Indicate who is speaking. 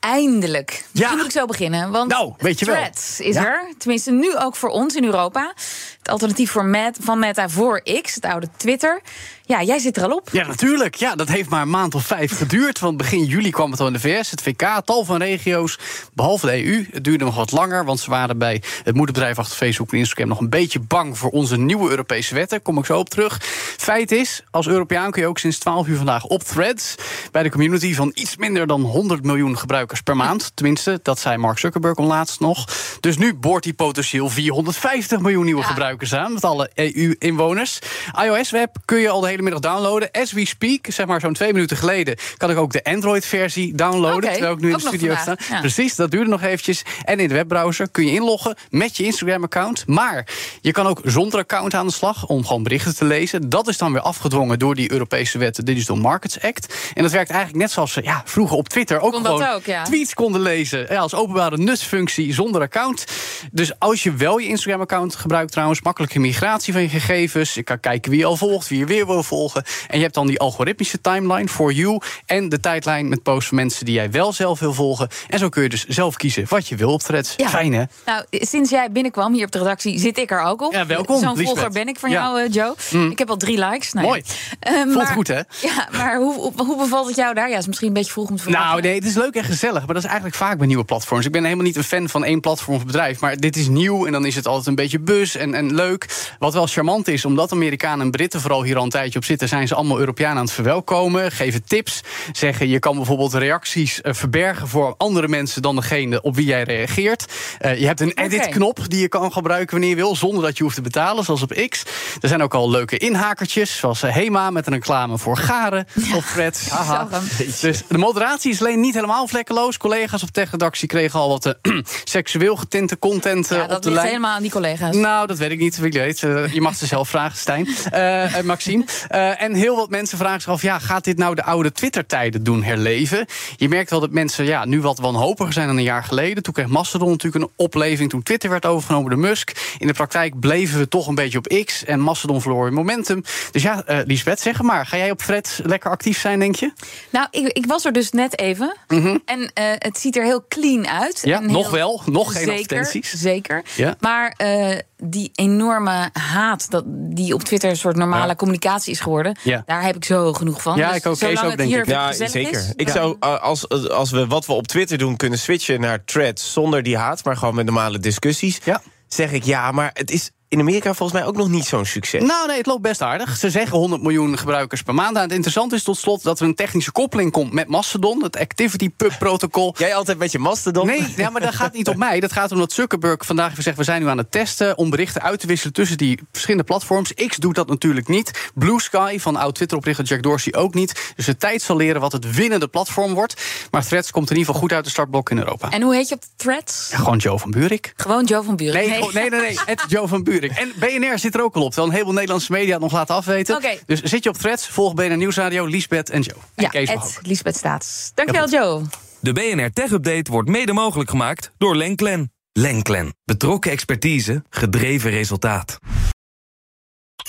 Speaker 1: eindelijk. Misschien moet ik zo beginnen. Want
Speaker 2: Nou, weet je wel.
Speaker 1: Threads is
Speaker 2: Ja.
Speaker 1: er. Tenminste, nu ook voor ons in Europa. Het alternatief voor Met, van Meta voor X, het oude Twitter. Ja, jij zit er al op.
Speaker 2: Ja, natuurlijk. Ja, dat heeft maar een maand of vijf geduurd. Want begin juli kwam het al in de VS, het VK, tal van regio's. Behalve de EU. Het duurde nog wat langer, want ze waren bij het moederbedrijf achter Facebook en Instagram nog een beetje bang voor onze nieuwe Europese wetten. Kom ik zo op terug. Feit is, als Europeaan kun je ook sinds 12 uur vandaag op threads. Bij de community van iets minder dan 100 miljoen gebruikers per maand. Tenminste, dat zei Mark Zuckerberg onlaatst nog. Dus nu boort hij potentieel 450 miljoen nieuwe
Speaker 1: Ja.
Speaker 2: gebruikers aan. Met alle EU-inwoners. iOS-web kun je al de hele middag downloaden. As we speak, zeg maar zo'n twee minuten geleden... kan ik ook de Android-versie downloaden. Terwijl ik nu in de studio sta.
Speaker 1: ja.
Speaker 2: Precies, dat duurde nog eventjes. En in de webbrowser kun je inloggen met je Instagram-account. Maar je kan ook zonder account aan de slag om gewoon berichten te lezen. Dat is dan weer afgedwongen door die Europese wet, de Digital Markets Act. En dat werkt eigenlijk net zoals ze ja, vroeger op Twitter ook
Speaker 1: Kon
Speaker 2: gewoon
Speaker 1: ook, ja.
Speaker 2: tweets konden lezen. Ja, als openbare nutsfunctie zonder account. Dus als je wel je Instagram-account gebruikt trouwens, makkelijke migratie van je gegevens. Je kan kijken wie je al volgt, wie je weer wil volgen. En je hebt dan die algoritmische timeline for you. En de tijdlijn met posts van mensen die jij wel zelf wil volgen. En zo kun je dus zelf kiezen wat je wil op threads.
Speaker 1: Ja.
Speaker 2: Fijn hè?
Speaker 1: Nou, sinds jij binnenkwam hier op de redactie, zit ik er ook op.
Speaker 2: Ja, welkom,
Speaker 1: Zo'n volger ben ik van
Speaker 2: Ja.
Speaker 1: jou, eh, Joe. Ik heb al drie likes. Nou, ja.
Speaker 2: Mooi.
Speaker 1: Eh,
Speaker 2: Voelt
Speaker 1: maar-
Speaker 2: goed, hè?
Speaker 1: Ja, maar hoe, hoe, bevalt het jou daar? Ja, is misschien een beetje vroeg om te verwachten.
Speaker 2: Nou, nee, het is leuk en gezellig. Maar dat is eigenlijk vaak bij nieuwe platforms. Ik ben helemaal niet een fan van één platform of bedrijf. Maar dit is nieuw en dan is het altijd een beetje bus en, en leuk. Wat wel charmant is, omdat Amerikanen en Britten vooral hier al een tijdje op zitten... zijn ze allemaal Europeanen aan het verwelkomen, geven tips. Zeggen, je kan bijvoorbeeld reacties eh, verbergen voor andere mensen... dan degene op wie jij reageert. Eh, je hebt een edit-knop die je kan gebruiken wanneer je wil... zonder dat je hoeft te betalen, zoals op X. Er zijn ook al leuke inhakertjes, zoals eh, Hema... met een reclame voor garen op. Haha.
Speaker 1: Zag hem.
Speaker 2: Dus de moderatie is alleen niet helemaal vlekkeloos. Collega's op tech-redactie kregen al wat seksueel getinte content eh,
Speaker 1: ja,
Speaker 2: op
Speaker 1: dat
Speaker 2: de
Speaker 1: ligt
Speaker 2: lijn.
Speaker 1: helemaal aan die collega's.
Speaker 2: Nou, dat weet ik niet. Wie weet. Je mag ze zelf vragen, Stijn. Maxime. Eh, en heel wat mensen vragen zich af... Ja, gaat dit nou de oude Twitter-tijden doen herleven? Je merkt wel dat mensen ja, nu wat wanhopiger zijn dan een jaar geleden. Toen kreeg Mastodon natuurlijk een opleving... toen Twitter werd overgenomen door Musk. In de praktijk bleven we toch een beetje op X... en Mastodon verloor in momentum. Dus ja, eh Lisbeth, zeg maar. Ga jij op Fred lekker actief zijn, denk je?
Speaker 1: Nou, ik, ik was er dus net even. En eh, het ziet er heel clean uit.
Speaker 2: Mhm. Ja,
Speaker 1: heel-
Speaker 2: nog wel. Nog geen
Speaker 1: zeker,
Speaker 2: advertenties.
Speaker 1: Zeker.
Speaker 2: Ja.
Speaker 1: Maar die enorme haat dat, die op Twitter een soort normale
Speaker 2: Ja.
Speaker 1: communicatie is geworden...
Speaker 2: Ja.
Speaker 1: daar heb ik zo genoeg van.
Speaker 2: Ja,
Speaker 1: Dus
Speaker 2: ik ook, Kees ook,
Speaker 1: het
Speaker 2: denk
Speaker 1: hier
Speaker 2: ik.
Speaker 3: Ja, zeker.
Speaker 1: is,
Speaker 3: Ik
Speaker 1: ja.
Speaker 3: zou, uh, als, als we wat we op Twitter doen kunnen switchen naar threads zonder die haat, maar gewoon met normale discussies,
Speaker 2: Ja.
Speaker 3: zeg ik ja, maar het is in Amerika volgens mij ook nog niet zo'n succes.
Speaker 2: Nou, nee, het loopt best aardig. Ze zeggen 100 miljoen gebruikers per maand. Nou, het interessante is tot slot dat er een technische koppeling komt met Mastodon, het Activity Pub protocol.
Speaker 3: Jij altijd met je Mastodon?
Speaker 2: Nee, ja, maar dat gaat niet op mij. Dat gaat om dat Zuckerberg vandaag heeft gezegd... we zijn nu aan het testen om berichten uit te wisselen tussen die verschillende platforms. X doet dat natuurlijk niet. Blue Sky van oud-Twitter-oprichter Jack Dorsey ook niet. Dus de tijd zal leren wat het winnende platform wordt. Maar Threads komt in ieder geval goed uit de startblok in Europa.
Speaker 1: En hoe heet je op Threads?
Speaker 2: Ja, gewoon Joe van Buurik.
Speaker 1: Gewoon Joe van.
Speaker 2: Nee, gewoon- nee, nee, nee. Het Joe van Buurik. En BNR zit er ook al op. Terwijl een heleboel Nederlandse media het nog laten afweten. Dus zit je op Threads, volg BNR Nieuwsradio, Liesbeth en Joe. En
Speaker 1: Ja,
Speaker 2: Kees.
Speaker 1: Lisbeth Staats. Dankjewel, Joe.
Speaker 4: De BNR Tech Update wordt mede mogelijk gemaakt door Lenklen. Lenklen. Betrokken expertise, gedreven resultaat.